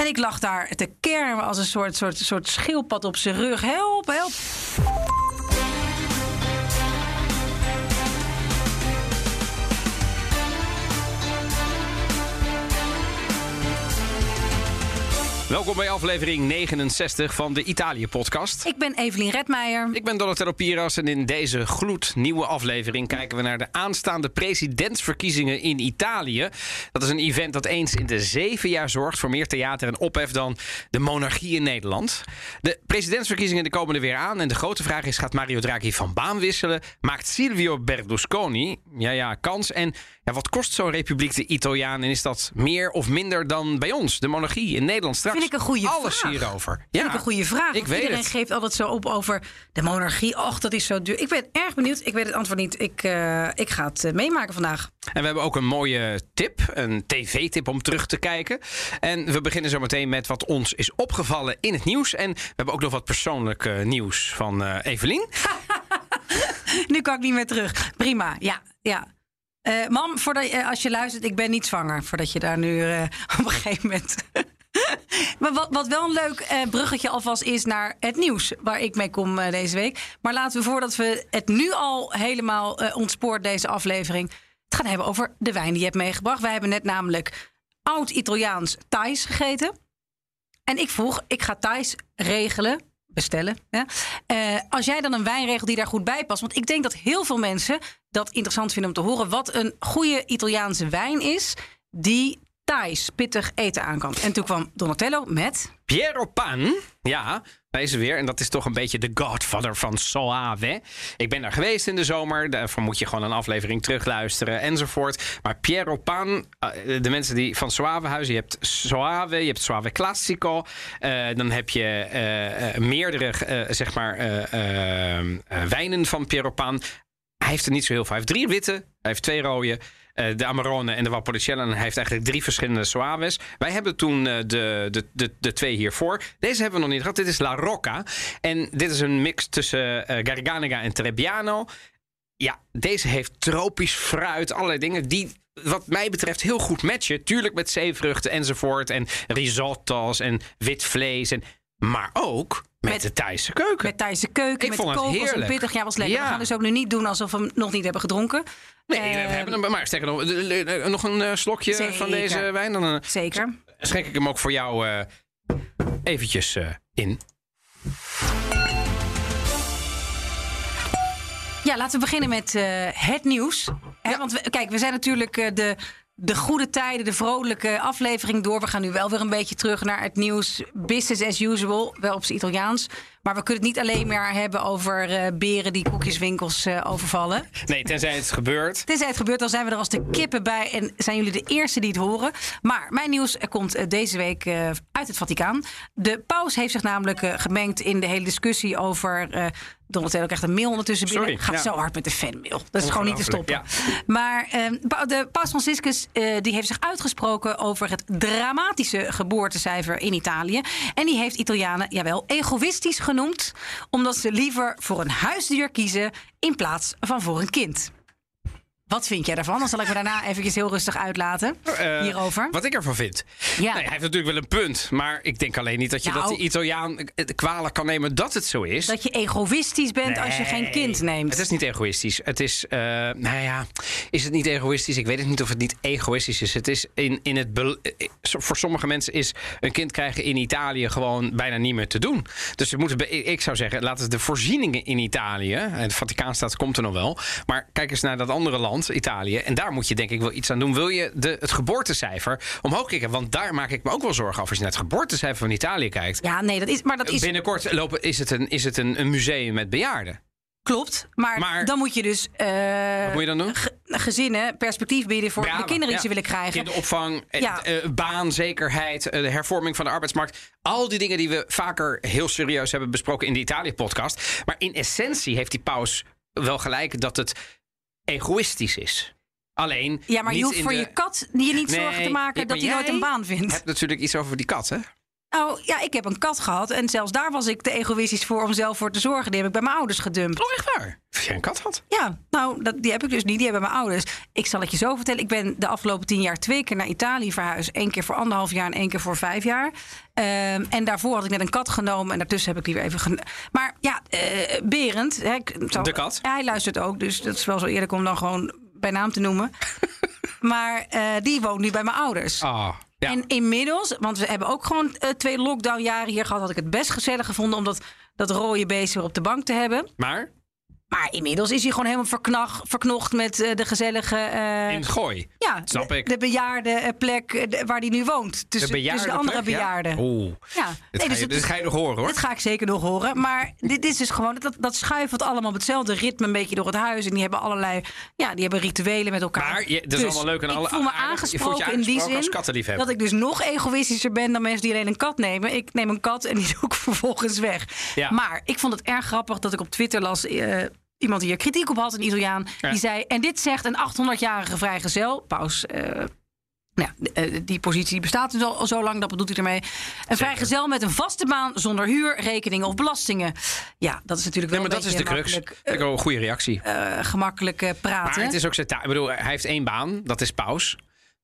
En ik lag daar te kermen als een soort, soort, soort schildpad op zijn rug. Help, help. Welkom bij aflevering 69 van de Italië-podcast. Ik ben Evelien Redmeijer. Ik ben Donatello Piras en in deze gloednieuwe aflevering kijken we naar de aanstaande presidentsverkiezingen in Italië. Dat is een event dat eens in de zeven jaar zorgt voor meer theater en ophef dan de monarchie in Nederland. De presidentsverkiezingen de komen er weer aan en de grote vraag is: gaat Mario Draghi van baan wisselen? Maakt Silvio Berlusconi, ja ja, kans? En ja, wat kost zo'n republiek de Italiaan en is dat meer of minder dan bij ons, de monarchie in Nederland straks? Vind ik een goede Alles vraag. hierover. Vind ik een goede vraag. Ik weet iedereen het. geeft altijd zo op over de monarchie. Och, dat is zo duur. Ik ben erg benieuwd. Ik weet het antwoord niet. Ik, eh, ik ga het eh, meemaken vandaag. En we hebben ook een mooie tip, een tv-tip om terug te kijken. En we beginnen zo meteen met wat ons is opgevallen in het nieuws. En we hebben ook nog wat persoonlijk eh, nieuws van Evelien. Nu kan ik niet meer terug. Prima, ja. ja. Eh, mam, voordat, je- eh, als je luistert, ik ben niet zwanger. Voordat je daar nu op een gegeven moment... maar wat, wat wel een leuk eh, bruggetje alvast is naar het nieuws... waar ik mee kom eh, deze week. Maar laten we voordat we het nu al helemaal eh, ontspoort, deze aflevering... het gaan hebben over de wijn die je hebt meegebracht. Wij hebben net namelijk oud-Italiaans Thais gegeten. En ik vroeg, ik ga Thais regelen, bestellen. Ja. Eh, als jij dan een wijn regelt die daar goed bij past. Want ik denk dat heel veel mensen dat interessant vinden om te horen. Wat een goede Italiaanse wijn is die Thais pittig eten aan kan. En toen kwam Donatello met... Piero Pan, ja, er weer. En dat is toch een beetje de godfather van Soave. Ik ben daar geweest in de zomer. Daarvoor moet je gewoon een aflevering terugluisteren enzovoort. Maar Piero Pan, eh, de mensen die van Soave huizen. Je hebt Soave, je hebt Soave Classico. eh, dan heb je eh, meerdere, zeg maar, wijnen van Piero Pan. Hij heeft er niet zo heel veel. Hij heeft drie witte, hij heeft twee rode. Eh, de Amarone en de Valpolicella. En hij heeft eigenlijk drie verschillende Soaves. Wij hebben toen eh, de, de, de, de twee hiervoor. Deze hebben we nog niet gehad. Dit is La Rocca. En dit is een mix tussen eh Garganega en Trebbiano. Ja, deze heeft tropisch fruit, allerlei dingen die wat mij betreft heel goed matchen. Tuurlijk met zeevruchten enzovoort en risotto's en wit vlees. En, maar ook met, de Thaise keuken. Met Thaise keuken, Ik met vond het kokos en heerlijk. pittig. Ja, was lekker. Ja. We gaan dus ook nu niet doen alsof we hem nog niet hebben gedronken. Nee, we hebben hem, maar sterker nog, nog een eh, slokje Zeker. van deze wijn. Dan eh, Zeker. schenk ik hem ook voor jou eh, eventjes in. Ja, laten we beginnen met het nieuws. Hè, Want we, kijk, we zijn natuurlijk de, de goede tijden, de vrolijke aflevering door. We gaan nu wel weer een beetje terug naar het nieuws. Business as usual, wel op zijn Italiaans. Maar we kunnen het niet alleen maar hebben over eh, beren die koekjeswinkels eh, overvallen. Nee, tenzij het gebeurt. Tenzij het gebeurt, dan zijn we er als de kippen bij en zijn jullie de eerste die het horen. Maar mijn nieuws komt eh, deze week uit het Vaticaan. De paus heeft zich namelijk gemengd in de hele discussie over... Donatello krijgt een mail ondertussen binnen. Sorry, Gaat ja. zo hard met de fanmail. Dat is gewoon niet te stoppen. Maar eh, pa- de paus Franciscus die heeft zich uitgesproken over het dramatische geboortecijfer in Italië. En die heeft Italianen, jawel, egoïstisch Omdat ze liever voor een huisdier kiezen in plaats van voor een kind. Wat vind jij daarvan? Dan zal ik me daarna eventjes heel rustig uitlaten Eh, hierover. Wat ik ervan vind. Ja. Nou, hij heeft natuurlijk wel een punt. Maar ik denk alleen niet dat je Nou. dat de Italiaan het kwalijk kan nemen dat het zo is. Dat je egoïstisch bent als je geen kind neemt. Het is niet egoïstisch. Het is, eh, nou ja, is het niet egoïstisch? Ik weet het niet of het niet egoïstisch is. Het is in, in het, eh, voor sommige mensen is een kind krijgen in Italië gewoon bijna niet meer te doen. Dus we moeten, ik zou zeggen, laten we de voorzieningen in Italië, en de Vaticaanstaat komt er nog wel, maar kijk eens naar dat andere land, Italië, en daar moet je denk ik wel iets aan doen. Wil je de, het geboortecijfer omhoog krikken? Want daar maak ik me ook wel zorgen over. Als je naar het geboortecijfer van Italië kijkt, Ja, nee, dat is, maar dat is binnenkort lopen, is het, een, is het een, een museum met bejaarden. klopt. Maar, Maar- dan moet je dus eh, Wat moet je dan doen? ge- gezinnen perspectief bieden voor de kinderen die ja. ze willen krijgen. Kinderopvang, eh, Ja. eh, baanzekerheid, de hervorming van de arbeidsmarkt. Al die dingen die we vaker heel serieus hebben besproken in de Italië-podcast. Maar in essentie heeft die paus wel gelijk dat het egoïstisch is. Alleen. Ja, maar je hoeft voor je kat je niet Nee, zorgen te maken dat hij nooit een baan Je vindt. hebt natuurlijk iets over die kat, hè? Nou ja, ik heb een kat gehad. En zelfs daar was ik te egoïstisch voor om zelf voor te zorgen. Die heb ik bij mijn ouders gedumpt. Oh, echt waar? Of jij een kat had? Ja, nou, dat, die heb ik dus niet. Die hebben mijn ouders. Ik zal het je zo vertellen. Ik ben de afgelopen tien jaar twee keer naar Italië verhuisd. Eén keer voor anderhalf jaar en één keer voor vijf jaar. Ehm, en daarvoor had ik net een kat genomen. En daartussen heb ik die weer even... gen- Maar ja, eh Berend... Hè, zal- De kat? Ja, hij luistert ook. Dus dat is wel zo eerlijk om dan gewoon bij naam te noemen. maar eh, die woont nu bij mijn ouders. Ah, ja. En inmiddels, want we hebben ook gewoon eh, twee lockdownjaren hier gehad, had ik het best gezellig gevonden om dat, dat rode beest weer op de bank te hebben. maar Maar inmiddels is hij gewoon helemaal verknag, verknocht met eh, de gezellige. eh, in het gooi. ja, snap de, ik. de bejaarde eh, plek waar hij nu woont. Tussen, de tussen de andere plek, ja? bejaarden. Oeh. Ja. Dit, Nee, ga dus je, dit ga je nog horen, hoor. Dat ga ik zeker nog horen. Maar dit is dus gewoon, dat, dat schuifelt allemaal op hetzelfde ritme een beetje door het huis. En die hebben allerlei, ja, die hebben rituelen met elkaar. Maar je- dat is allemaal leuk en alle- ik voel me aardig. Je voelt je aangesproken in die zin dat ik dus nog egoïstischer ben dan mensen die alleen een kat nemen. Ik neem een kat en die doe ik vervolgens weg. Ja. Maar ik vond het erg grappig dat ik op Twitter las... Iemand die hier kritiek op had, een Italiaan, Ja. die zei... en dit zegt een 800-jarige vrijgezel, paus... eh, nou eh, die positie bestaat dus al, zo lang, dat bedoelt hij ermee. Een vrijgezel met een vaste baan zonder huur, rekeningen of belastingen. Ja, dat is natuurlijk Nee, wel maar een dat is de crux. Vind ik wel een goede reactie. eh, gemakkelijk eh, praten. Maar het is ook zijn taak. Ik bedoel, hij heeft één baan, dat is paus.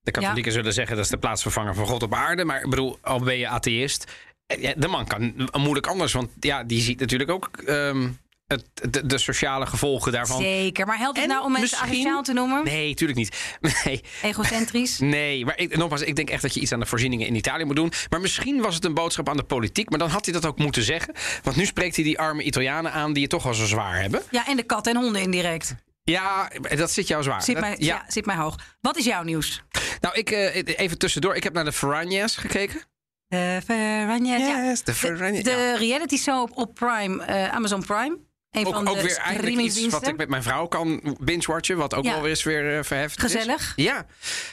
De katholieken zullen zeggen dat is de plaatsvervanger van God op aarde. Maar ik bedoel, al ben je atheïst. eh, De man kan moeilijk anders, want ja, die ziet natuurlijk ook ehm, het, de, de sociale gevolgen daarvan. Zeker, maar helpt het En nou om mensen misschien- asociaal te noemen? Nee, tuurlijk niet. Nee, Egocentrisch? nee. Maar ik, nogmaals, ik denk echt dat je iets aan de voorzieningen in Italië moet doen. Maar misschien was het een boodschap aan de politiek. Maar dan had hij dat ook moeten zeggen. Want nu spreekt hij die arme Italianen aan die het toch al zo zwaar hebben. Ja, en de kat en honden indirect. Ja, dat zit jou zwaar. Zit Dat- mij, ja. zit mij hoog. Wat is jouw nieuws? Nou, ik, eh, even tussendoor. Ik heb naar de Ferragnes gekeken. De Ferragnes, ja. Yes, de Ferragnes. De ja. reality soap op Prime, eh, Amazon Prime. Een Ook, van ook de weer eigenlijk iets wat ik met mijn vrouw kan binge-watchen. Wat ook Ja. wel weer eens weer eh, verheft Gezellig. is. Ja.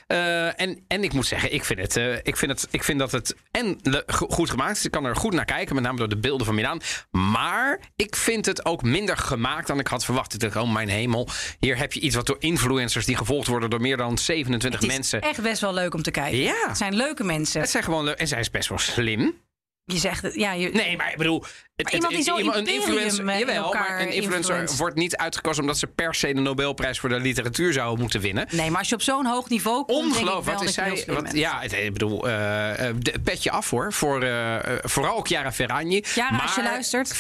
Eh, en, en ik moet zeggen, ik vind, het, eh, ik, vind het, ik vind dat het en goed gemaakt is. Ik kan er goed naar kijken, met name door de beelden van Milaan. Maar ik vind het ook minder gemaakt dan ik had verwacht. Ik dacht, oh mijn hemel. Hier heb je iets wat door influencers die gevolgd worden door meer dan 27 Het is mensen. echt best wel leuk om te kijken. Ja. Het zijn leuke mensen. Het zijn gewoon leuk. En zij is best wel slim. Je zegt het, ja, je, Nee, maar ik bedoel... Het, iemand die zo'n iemand- een influencer, eh, in jawel, maar een influencer wordt niet uitgekozen omdat ze per se de Nobelprijs voor de literatuur zou moeten winnen. nee, maar als je op zo'n hoog niveau komt, Ongelooflijk. Wat is je zij? Wat, ja, ik bedoel, eh, eh, de- petje af hoor. Voor, eh, eh, vooral Chiara Ferragni. Chiara, als je Maar luistert.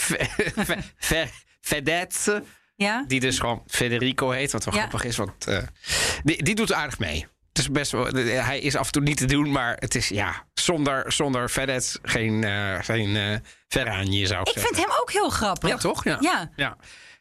Vedette, Ja? die dus gewoon Federico heet, wat wel Ja. grappig is. Want, eh, die, die doet aardig mee. Het is best wel, hij is af en toe niet te doen, maar het is ja, zonder, zonder Vedette geen, eh geen eh Ferragni zou ik, vind hem ook heel grappig. Ja, toch? Ja. Ja. ja.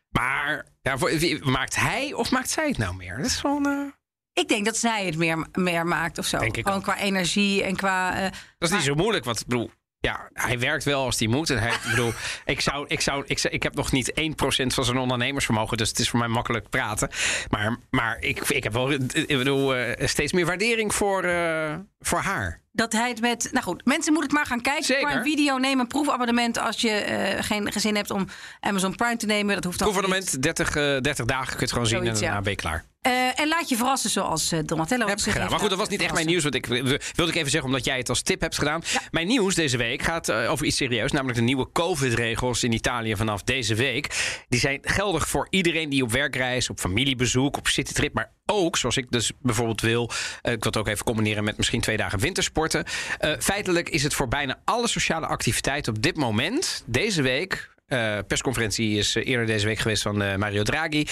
Maar ja, maakt hij of maakt zij het nou meer? Dat is gewoon. eh, Ik denk dat zij het meer, meer maakt of zo. Denk ik Gewoon ook. qua energie en qua... eh, Dat is niet zo moeilijk, want ik bedoel, ja, hij werkt wel als hij moet. En hij, ik bedoel, ik, zou, ik, zou, ik, ik heb nog niet 1% van zijn ondernemersvermogen, dus het is voor mij makkelijk praten. Maar, maar ik, ik heb wel, ik bedoel, eh, steeds meer waardering voor, eh, voor haar. Dat hij het met... Nou goed, mensen moeten het maar gaan kijken. Zeker. Prime Video, neem een proefabonnement als je eh, geen gezin hebt om Amazon Prime te nemen. Dat hoeft dan. Proefabonnement, 30, eh 30 dagen kun je het gewoon zien en daarna ja. ben je klaar. Eh, en laat je verrassen zoals eh, Donatello Heb zich gedaan. heeft Maar goed, dat was niet echt mijn nieuws. Want ik wilde ik even zeggen, omdat jij het als tip hebt gedaan. Mijn nieuws deze week gaat over iets serieus. Namelijk de nieuwe COVID-regels in Italië vanaf deze week. Die zijn geldig voor iedereen die op werkreis, op familiebezoek, op citytrip. Maar ook, zoals ik dus bijvoorbeeld wil. eh, ik wil het ook even combineren met misschien twee dagen wintersporten. Eh, feitelijk is het voor bijna alle sociale activiteiten op dit moment, deze week. eh, persconferentie is eerder deze week geweest van Mario Draghi.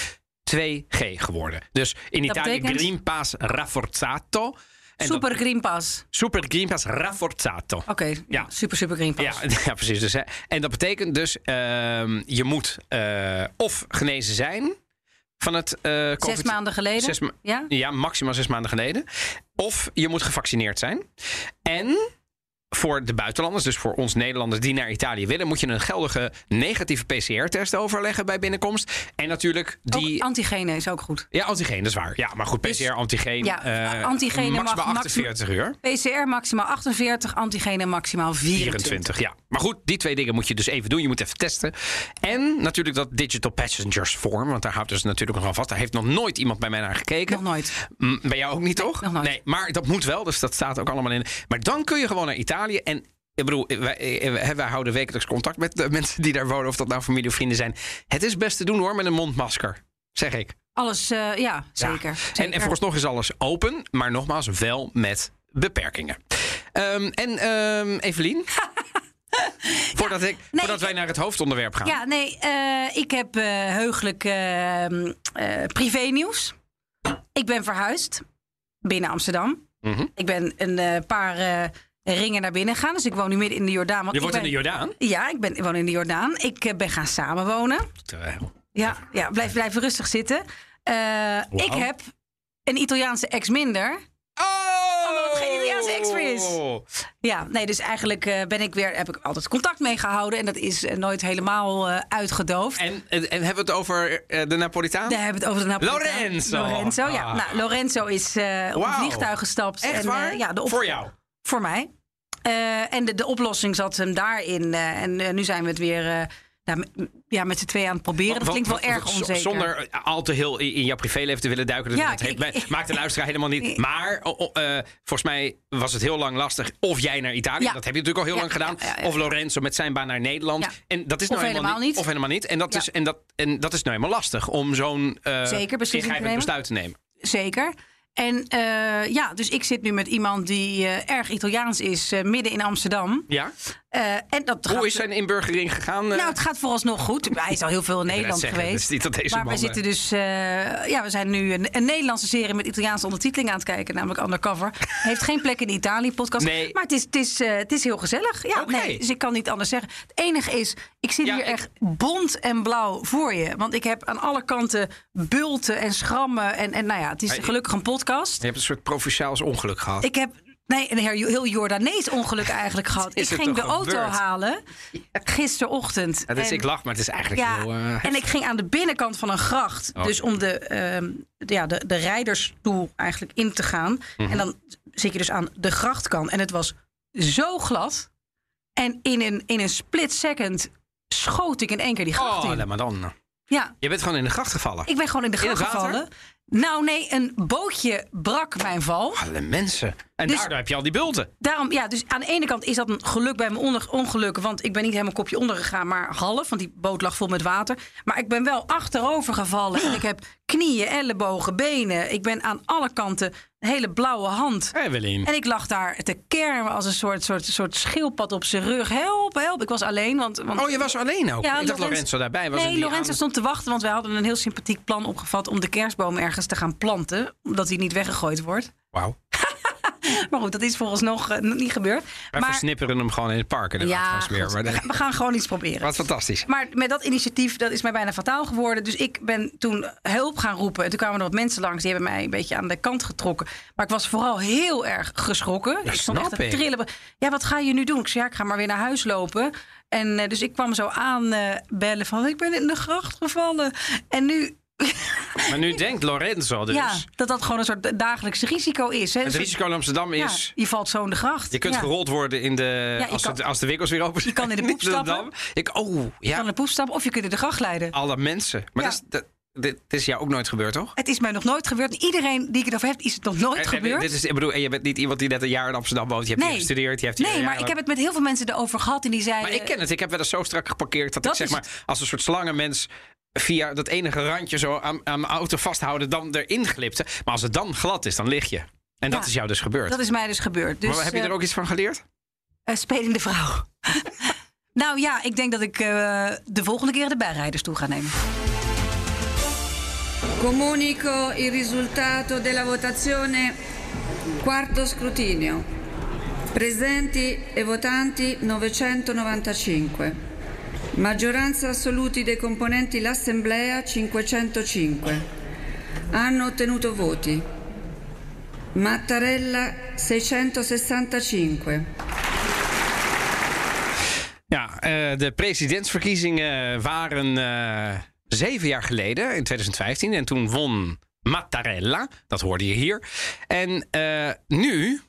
2G geworden. Dus in Dat Italië betekent? Green Pass rafforzato. En Super Green Pass. Super Green Pass rafforzato. Oké, Ja. super, super Green Pass. ja, precies. Dus, hè, en dat betekent dus, ehm, je moet of genezen zijn van het eh Zes maanden geleden. Zes ma- ja? Ja, maximaal zes maanden geleden. Of je moet gevaccineerd zijn. En voor de buitenlanders, dus voor ons Nederlanders die naar Italië willen, moet je een geldige negatieve PCR-test overleggen bij binnenkomst. En natuurlijk die. Ook antigene is ook goed. ja, antigeen, dat is waar. Ja, maar goed, Dus- PCR, antigeen. ja, antigene mag maximaal maxi- 48 uur. PCR maximaal 48, antigene maximaal 24. 24, ja. Maar goed, die twee dingen moet je dus even doen. Je moet even testen. En natuurlijk dat Digital Passengers Form. Want daar houdt dus natuurlijk nog aan vast. Daar heeft nog nooit iemand bij mij naar gekeken. Nog nooit. Mm, Bij jou ook niet, toch? nog nooit. Nee, maar dat moet wel. Dus dat staat ook allemaal in. Maar dan kun je gewoon naar Italië. En ik bedoel, wij, eh, wij houden wekelijks contact met de mensen die daar wonen, of dat nou familie of vrienden zijn. Het is best te doen hoor, met een mondmasker, zeg ik. Alles, uh, ja, zeker. Ja. zeker. En, en vooralsnog is alles open, maar nogmaals wel met beperkingen. Um, en um, Evelien? voordat, ik, nee, voordat wij naar het hoofdonderwerp gaan. Ja, nee, uh, ik heb uh, heugelijk uh, privé-nieuws. Ik ben verhuisd binnen Amsterdam. Mm -hmm. Ik ben een paar ringen naar binnen gegaan. Dus ik woon nu midden in de Jordaan. Je woont ben, in de Jordaan? Ja, ik, ben, ik woon in de Jordaan. Ik ben gaan samenwonen. Ja, ja blijf, blijf rustig zitten. Wow. Ik heb een Italiaanse ex minder. Oh! Omdat het geen Italiaanse ex meer is. Ja, nee, dus eigenlijk uh, ben ik weer, heb ik altijd contact mee gehouden. En dat is uh, nooit helemaal uitgedoofd. En, en, en, hebben we het over de Napolitaan? Nee, hebben we het over de Napolitaan. Lorenzo! Lorenzo, ja. Ah. Nou, Lorenzo is op wow. vliegtuig gestapt. Echt en, waar? ja, de Voor jou? Voor mij. en de, de oplossing zat hem daarin. en nu zijn we het weer nou, ja, met z'n twee aan het proberen. Dat klinkt wel erg onzeker. Zonder al te heel in jouw privéleven te willen duiken. Ja, dat heeft, maakt de luisteraar helemaal niet. Maar oh, oh, uh, volgens mij was het heel lang lastig. Of jij naar Italië, ja. dat heb je natuurlijk al heel lang gedaan. Of Lorenzo met zijn baan naar Nederland. En dat is of nou helemaal niet. Of helemaal niet. En dat, is, en dat, en dat is nou helemaal lastig om zo'n uh, ingrijpend besluit te nemen. Zeker. En uh, ja, dus ik zit nu met iemand die uh, erg Italiaans is, uh, midden in Amsterdam. Ja. en dat Hoe gaat, is zijn inburgering gegaan? Nou, het gaat vooralsnog goed. Hij is al heel veel in Nederland zeggen, geweest. Is niet dat deze maar we zitten dus, ja, we zijn nu een, een, Nederlandse serie met Italiaanse ondertiteling aan het kijken, namelijk Undercover. Heeft geen plek in de Italië-podcast. Nee. Maar het is, het, is, het is heel gezellig. Ja, okay. nee, dus ik kan niet anders zeggen. Het enige is, ik zit Ja, hier ik- echt bont en blauw voor je. Want ik heb aan alle kanten bulten en schrammen. En, en nou ja, het is gelukkig een podcast. Je hebt een soort provinciaals ongeluk gehad. Ik heb nee, een heel, Jordanees ongeluk eigenlijk gehad. Ik ging de auto gebeurd? halen gisterochtend. Ja, dus En- ik lach, maar het is eigenlijk ja, heel... eh, en ik ging aan de binnenkant van een gracht. Oh. Dus om de, de- ja, de, de rijdersstoel eigenlijk in te gaan. Mhm. En dan zit je dus aan de grachtkant. En het was zo glad. En in een, in een split second schoot ik in één keer die gracht Oh, in. laat maar dan. Ja, Je bent gewoon in de gracht gevallen. ik ben gewoon in de gracht gevallen. Nou nee, een bootje brak mijn val. Alle mensen. En Dus- daardoor heb je al die bulten. Daarom, ja, dus aan de ene kant is dat een geluk bij mijn ongeluk. Want ik ben niet helemaal kopje onder gegaan, maar half. Want die boot lag vol met water. Maar ik ben wel achterover gevallen. En ik heb knieën, ellebogen, benen. Ik ben aan alle kanten een hele blauwe hand. Evelien. En ik lag daar te kermen als een soort, soort, soort schildpad op zijn rug. Help, help. Ik was alleen. Want, want Oh, je was alleen ook? Ja, ik dacht Lorenzo- Lorenzo daarbij was. Nee, die Lorenzo aan- stond te wachten, want wij hadden een heel sympathiek plan opgevat om de kerstboom ergens te gaan planten. Omdat hij niet weggegooid wordt. Wauw. Maar goed, dat is volgens uh, niet gebeurd. Wij maar versnipperen hem gewoon in het park. En ja, weer. Maar we, de- gaan, we gaan gewoon iets proberen. Wat fantastisch. Maar met dat initiatief, dat is mij bijna fataal geworden. Dus ik ben toen hulp gaan roepen. En toen kwamen er wat mensen langs. Die hebben mij een beetje aan de kant getrokken. Maar ik was vooral heel erg geschrokken. ik stond echt te trillen. Ja, wat ga je nu doen? Ik zei, ja, ik ga maar weer naar huis lopen. En eh, dus ik kwam zo aan eh, bellen van... ik ben in de gracht gevallen. En nu... Maar nu denkt Lorenzo dus. Ja, dat dat gewoon een soort dagelijks risico is. Hè? Het Een risico in Amsterdam is. Ja, je valt zo in de gracht. Je kunt ja. gerold worden in de. je als, kan- het, als de winkels weer open zijn. kan in de poep Amsterdam. Ik, oh, Je ja. kan in de poep stappen of je kunt in de gracht leiden. Alle mensen. Maar dat is, dat, dit, dit is jou ook nooit gebeurd, toch? Het is mij nog nooit gebeurd. Iedereen die ik het over heb, is het nog nooit En- en gebeurd. Dit is, ik bedoel, en je bent niet iemand die net een jaar in Amsterdam woont. Je hebt hier Nee. gestudeerd. Je hebt hier Nee, maar ik heb het met heel veel mensen erover gehad en die zeiden... Maar ik ken het. Ik heb wel eens zo strak geparkeerd dat, Dat ik zeg maar als een soort slangenmens via dat enige randje zo aan, aan mijn auto vasthouden, dan erin glipte. Maar als het dan glad is, dan lig je. En dat is jou dus gebeurd. Dat is mij dus gebeurd. Dus, maar heb je er eh, ook iets van geleerd? eh, spelende vrouw. nou ja, ik denk dat ik eh, de volgende keer de bijrijdersstoel ga nemen. Comunico il risultato della votazione. Quarto scrutinio. Presenti e votanti 995. Maggioranza assoluti dei componenti l'Assemblea 505. Hanno ottenuto voti. Mattarella 665. Ja, eh, de presidentsverkiezingen waren eh, zeven jaar geleden, in 2015. En toen won Mattarella. Dat hoorde je hier. En eh, nu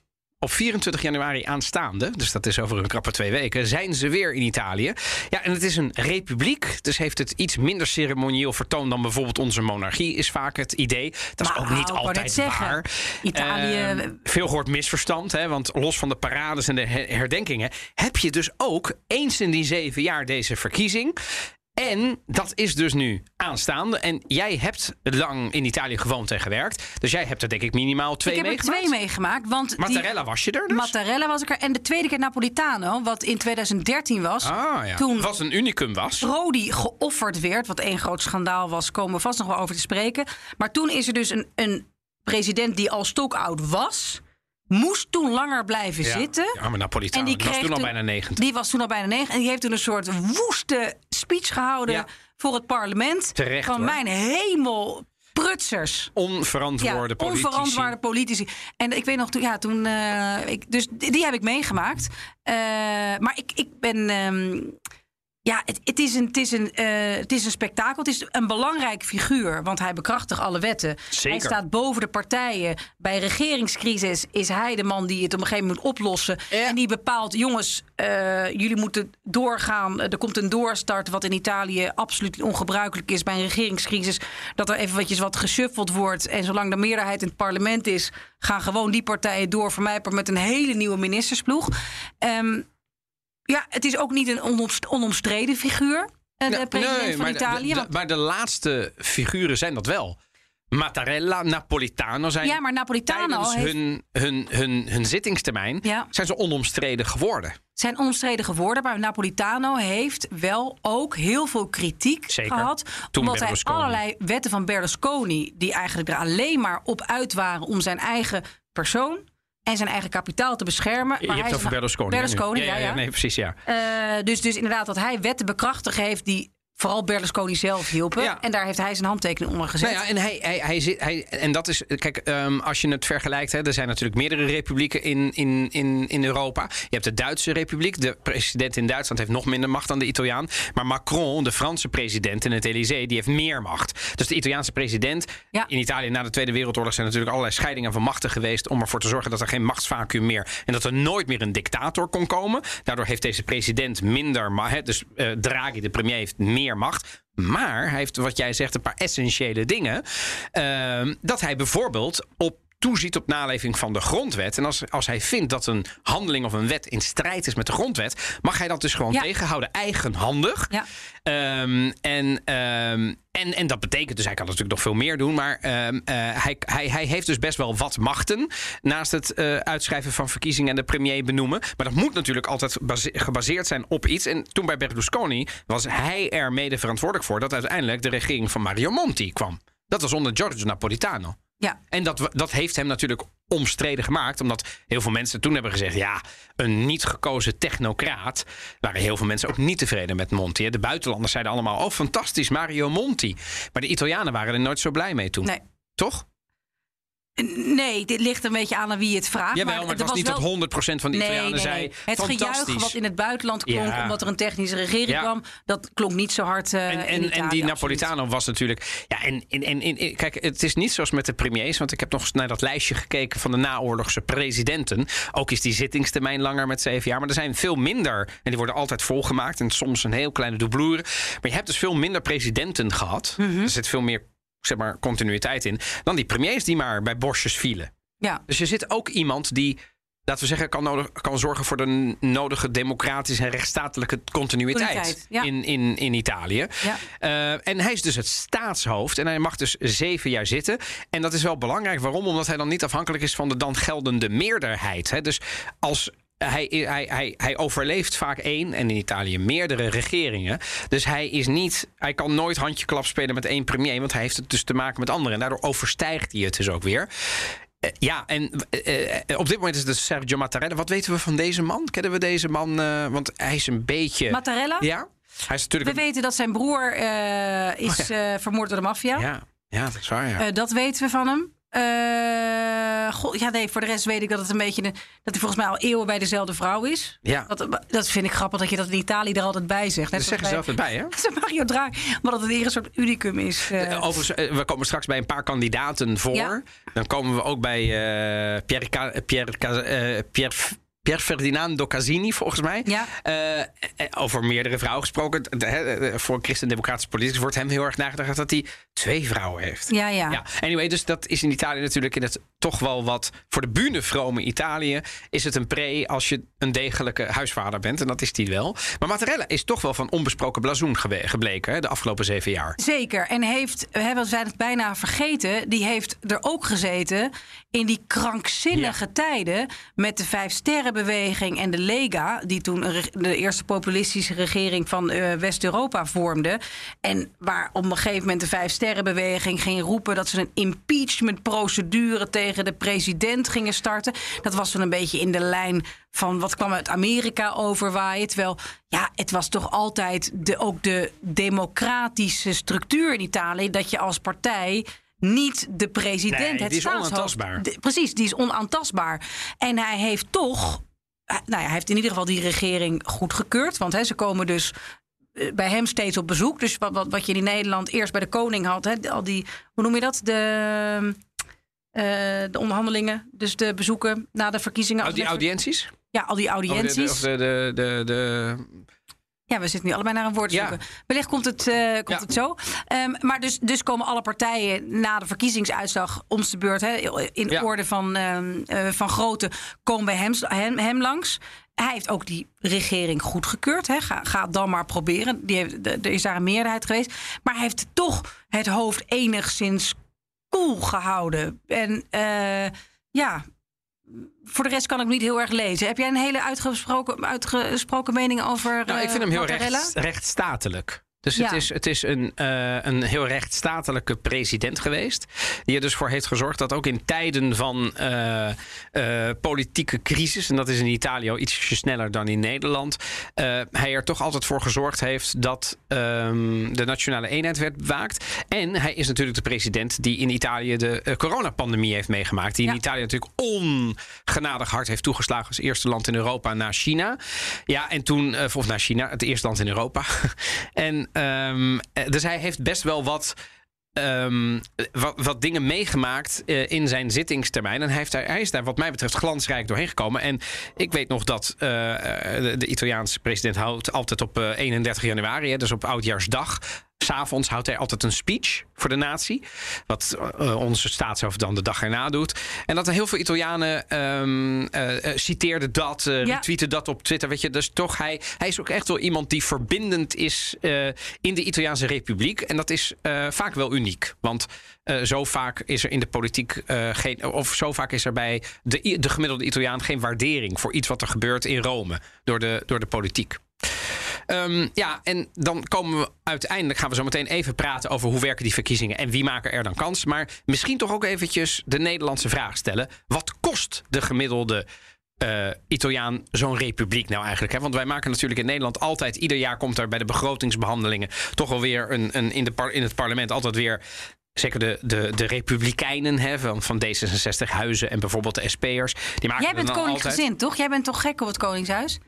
op 24 januari aanstaande, dus dat is over een krappe twee weken, zijn ze weer in Italië. Ja, en het is een republiek, dus heeft het iets minder ceremonieel vertoon dan bijvoorbeeld onze monarchie, is vaak het idee. Dat is ook niet altijd waar. Italië- Ehm, veel gehoord misverstand, hè, want los van de parades en de her- herdenkingen, heb je dus ook eens in die zeven jaar deze verkiezing. En dat is dus nu aanstaande. En jij hebt lang in Italië gewoond en gewerkt. Dus jij hebt er denk ik minimaal twee ik heb er meegemaakt. twee meegemaakt. Want die- Mattarella was je er dus? Mattarella was ik er. En de tweede keer Napolitano, wat in 2013 was. ah, ja. Toen was een unicum was. Prodi geofferd werd, wat één groot schandaal was, komen we vast nog wel over te spreken. Maar toen is er dus een, een president die al stokoud was, moest toen langer blijven Ja. zitten. Ja, maar Napolitano En die was toen al bijna 90. Die was toen al bijna negen. En die heeft toen een soort woeste speech gehouden Ja. voor het parlement. Terecht, Van hoor. mijn hemel, prutsers. Onverantwoorde ja, politici. onverantwoorde politici. En ik weet nog, toen, ja, toen, eh, ik, dus die, die heb ik meegemaakt. Eh, maar ik, ik ben, ehm, ja, het, het, is een, het, is een, eh, het is een spektakel. Het is een belangrijk figuur, want hij bekrachtigt alle wetten. Zeker. Hij staat boven de partijen. Bij regeringscrisis is hij de man die het op een gegeven moment moet oplossen. Ja. En die bepaalt, jongens, eh, jullie moeten doorgaan. Er komt een doorstart, wat in Italië absoluut ongebruikelijk is bij een regeringscrisis. Dat er even watjes wat geshuffeld wordt. En zolang de meerderheid in het parlement is, gaan gewoon die partijen door. Voor mij met een hele nieuwe ministersploeg. Ehm, ja, het is ook niet een onomst- onomstreden figuur. eh, De president nee, van maar de- Italië. de- want- maar de laatste figuren zijn dat wel. Mattarella, Napolitano zijn ja, maar Napolitano tijdens heeft, hun, hun, hun, hun zittingstermijn Ja. zijn ze onomstreden geworden. zijn onomstreden geworden. Maar Napolitano heeft wel ook heel veel kritiek Zeker. gehad. Toen omdat hij allerlei wetten van Berlusconi... die eigenlijk er alleen maar op uit waren om zijn eigen persoon... en zijn eigen kapitaal te beschermen. Je Maar hebt hij het over Berlusconi. Berlusconi, ja, ja. Nee, precies, ja. Eh, dus, dus inderdaad dat hij wetten bekrachtigd heeft... die vooral Berlusconi zelf hielpen. Ja. En daar heeft hij zijn handtekening onder gezet. Nou ja, en hij, hij, hij zit. Hij, en dat is. Kijk, ehm, als je het vergelijkt. Hè, er zijn natuurlijk meerdere republieken in, in, in, in Europa. Je hebt de Duitse republiek. De president in Duitsland heeft nog minder macht dan de Italiaan. Maar Macron, de Franse president in het Elysée, die heeft meer macht. Dus de Italiaanse president. Ja. In Italië na de Tweede Wereldoorlog zijn natuurlijk allerlei scheidingen van machten geweest. om ervoor te zorgen dat er geen machtsvacuum meer. en dat er nooit meer een dictator kon komen. Daardoor heeft deze president minder macht. Dus eh, Draghi, de premier, heeft meer macht. Maar hij heeft, wat jij zegt, een paar essentiële dingen. Ehm, dat hij bijvoorbeeld op toeziet op naleving van de grondwet. En als, als hij vindt dat een handeling of een wet in strijd is met de grondwet, mag hij dat dus gewoon Ja. tegenhouden, eigenhandig. Ja. Ehm, en, ehm, en, en dat betekent dus, hij kan natuurlijk nog veel meer doen, maar ehm, eh, hij, hij, hij heeft dus best wel wat machten. Naast het eh, uitschrijven van verkiezingen en de premier benoemen. Maar dat moet natuurlijk altijd base- gebaseerd zijn op iets. En toen bij Berlusconi was hij er mede verantwoordelijk voor dat uiteindelijk de regering van Mario Monti kwam. Dat was onder Giorgio Napolitano. Ja. En dat, dat heeft hem natuurlijk omstreden gemaakt. Omdat heel veel mensen toen hebben gezegd... ja, een niet gekozen technocraat... waren heel veel mensen ook niet tevreden met Monti. hè. De buitenlanders zeiden allemaal... oh, fantastisch, Mario Monti. Maar de Italianen waren er nooit zo blij mee toen. Nee. Toch? Nee, dit ligt een beetje aan aan wie het vraagt. Jawel, maar, het was niet wel- dat 100% van de Italianen zei... Het gejuich wat in het buitenland klonk Ja. omdat er een technische regering Ja. kwam, dat klonk niet zo hard eh En, in en, Italië, en die absoluut. Napolitano was natuurlijk. Ja, en, en, en, en- kijk, het is niet zoals met de premiers. Want ik heb nog eens naar dat lijstje gekeken van de naoorlogse presidenten. Ook is die zittingstermijn langer met zeven jaar. Maar er zijn veel minder. En die worden altijd volgemaakt. En soms een heel kleine doublure. Maar je hebt dus veel minder presidenten gehad. Mhm. Er zit veel meer zeg maar, continuïteit in. Dan die premiers die maar bij bosjes vielen. Ja, Dus er zit ook iemand die. Laten we zeggen, kan, nodig, kan zorgen voor de nodige democratische en rechtsstatelijke continuïteit Continuïteit, ja. in, in, in Italië. ja. Eh, en hij is dus het staatshoofd en hij mag dus zeven jaar zitten. En dat is wel belangrijk. Waarom? Omdat hij dan niet afhankelijk is van de dan geldende meerderheid. Hè? Dus als hij, hij, hij, hij overleeft vaak één en in Italië meerdere regeringen. Dus hij is niet, hij kan nooit handjeklap spelen met één premier, want hij heeft het dus te maken met anderen. En daardoor overstijgt hij het dus ook weer. Eh, ja, en eh, eh, op dit moment is het dus Sergio Mattarella. Wat weten we van deze man? Kennen we deze man? want hij is een beetje. Mattarella? Ja, hij is natuurlijk. We weten dat zijn broer is Oh, vermoord door de maffia. Ja, ja, dat is waar. Ja. Dat weten we van hem. Eh, goh, ja, nee, voor de rest weet ik dat het een beetje... dat hij volgens mij al eeuwen bij dezelfde vrouw is. Ja. Dat, dat vind ik grappig dat je dat in Italië er altijd bij zegt. Dat zeggen ze zelf erbij, hè? bij- zoals Mario Draghi. Maar dat het hier een soort unicum is. eh. Eh, Overigens, we komen straks bij een paar kandidaten voor. Ja. Dan komen we ook bij Pierre, Pierre, Pierre, Pierre Ferdinando Casini, volgens mij. Ja. Eh, eh, over meerdere vrouwen gesproken. De- eh, voor christen-democratische politicus wordt hem heel erg nagedacht dat hij twee vrouwen heeft. ja, ja. Ja, anyway, dus dat is in Italië natuurlijk in het toch wel wat voor de bühne vrome Italië is het een pre als je een degelijke huisvader bent en dat is die wel. Maar Mattarella is toch wel van onbesproken blazoen gebleken hè, de afgelopen zeven jaar. Zeker. En heeft, we zijn het bijna vergeten, die heeft er ook gezeten in die krankzinnige tijden met de Vijf Sterrenbeweging en de Lega, die toen de eerste populistische regering van eh, West-Europa vormde. En waar op een gegeven moment de Vijf Sterrenbeweging ging roepen dat ze een impeachmentprocedure tegen de president gingen starten. Dat was dan een beetje in de lijn van wat kwam uit Amerika overwaaien. Terwijl, ja, het was toch altijd de, ook de democratische structuur in Italië... dat je als partij niet de president, Nee, het die is onaantastbaar. de- precies, die is onaantastbaar. En hij heeft toch... eh, Nou ja, hij heeft in ieder geval die regering goedgekeurd. Want hè, ze komen dus eh, bij hem steeds op bezoek. Dus wat, wat, wat je in Nederland eerst bij de koning had... Hè, al die, hoe noem je dat? De... eh, de onderhandelingen, dus de bezoeken na de verkiezingen. Oh, die audiënties? Ja, al die audiënties. Of de, de, de, de, Ja, we zitten nu allebei naar een woord Ja. zoeken. Wellicht komt het, eh, komt Ja. het zo. Ehm, maar dus, dus komen alle partijen na de verkiezingsuitslag om de beurt... Hè, in Ja. orde van, eh, van grootte, komen bij hem, hem, hem langs. Hij heeft ook die regering goedgekeurd. Hè. Ga, ga dan maar proberen. Die heeft, er is daar een meerderheid geweest. Maar hij heeft toch het hoofd enigszins koel gehouden. En eh, ja, voor de rest kan ik niet heel erg lezen. Heb jij een hele uitgesproken, uitgesproken mening over Nou, ik eh, vind hem heel recht, rechtsstatelijk. Dus het is, het is een, eh, een heel rechtsstatelijke president geweest. Die er dus voor heeft gezorgd dat ook in tijden van eh, eh, politieke crisis... en dat is in Italië al ietsje sneller dan in Nederland... hij er toch altijd voor gezorgd heeft dat ehm, de nationale eenheid werd bewaakt. En hij is natuurlijk de president die in Italië de coronapandemie heeft meegemaakt. Die in Ja. Italië natuurlijk ongenadig hard heeft toegeslagen als eerste land in Europa na China. Ja, en toen, of naar China, het eerste land in Europa. en ehm, eh, dus hij heeft best wel wat. ehm, wat, dingen meegemaakt eh, in zijn zittingstermijn. En hij, heeft hij is daar, wat mij betreft, glansrijk doorheen gekomen. En ik weet nog dat eh, de, Italiaanse president houdt altijd op eh, 31 januari, hè, dus op oudjaarsdag. S'avonds houdt hij altijd een speech voor de natie. Wat eh, onze staatshoofd dan de dag erna doet. En dat er heel veel Italianen ehm eh, eh, citeerden dat, Ja. retweeten dat op Twitter. Weet je, dus toch, hij, hij is ook echt wel iemand die verbindend is in de Italiaanse Republiek. En dat is vaak wel uniek. Want zo vaak is er in de politiek geen. Of zo vaak is er bij de, de gemiddelde Italiaan geen waardering voor iets wat er gebeurt in Rome door de, door de politiek. Ehm, ja, en dan komen we uiteindelijk, gaan we zo meteen even praten over hoe werken die verkiezingen en wie maken er dan kans. Maar misschien toch ook eventjes de Nederlandse vraag stellen. Wat kost de gemiddelde eh, Italiaan zo'n republiek nou eigenlijk? Hè? Want wij maken natuurlijk in Nederland altijd, ieder jaar komt er bij de begrotingsbehandelingen toch wel weer een, een, in, de par- in het parlement altijd weer Zeker de, de, de Republikeinen hè, van, van D66 Huizen en bijvoorbeeld de SP'ers. Die maken Jij bent dan altijd- koningsgezind, toch? Jij bent toch gek op het Koningshuis?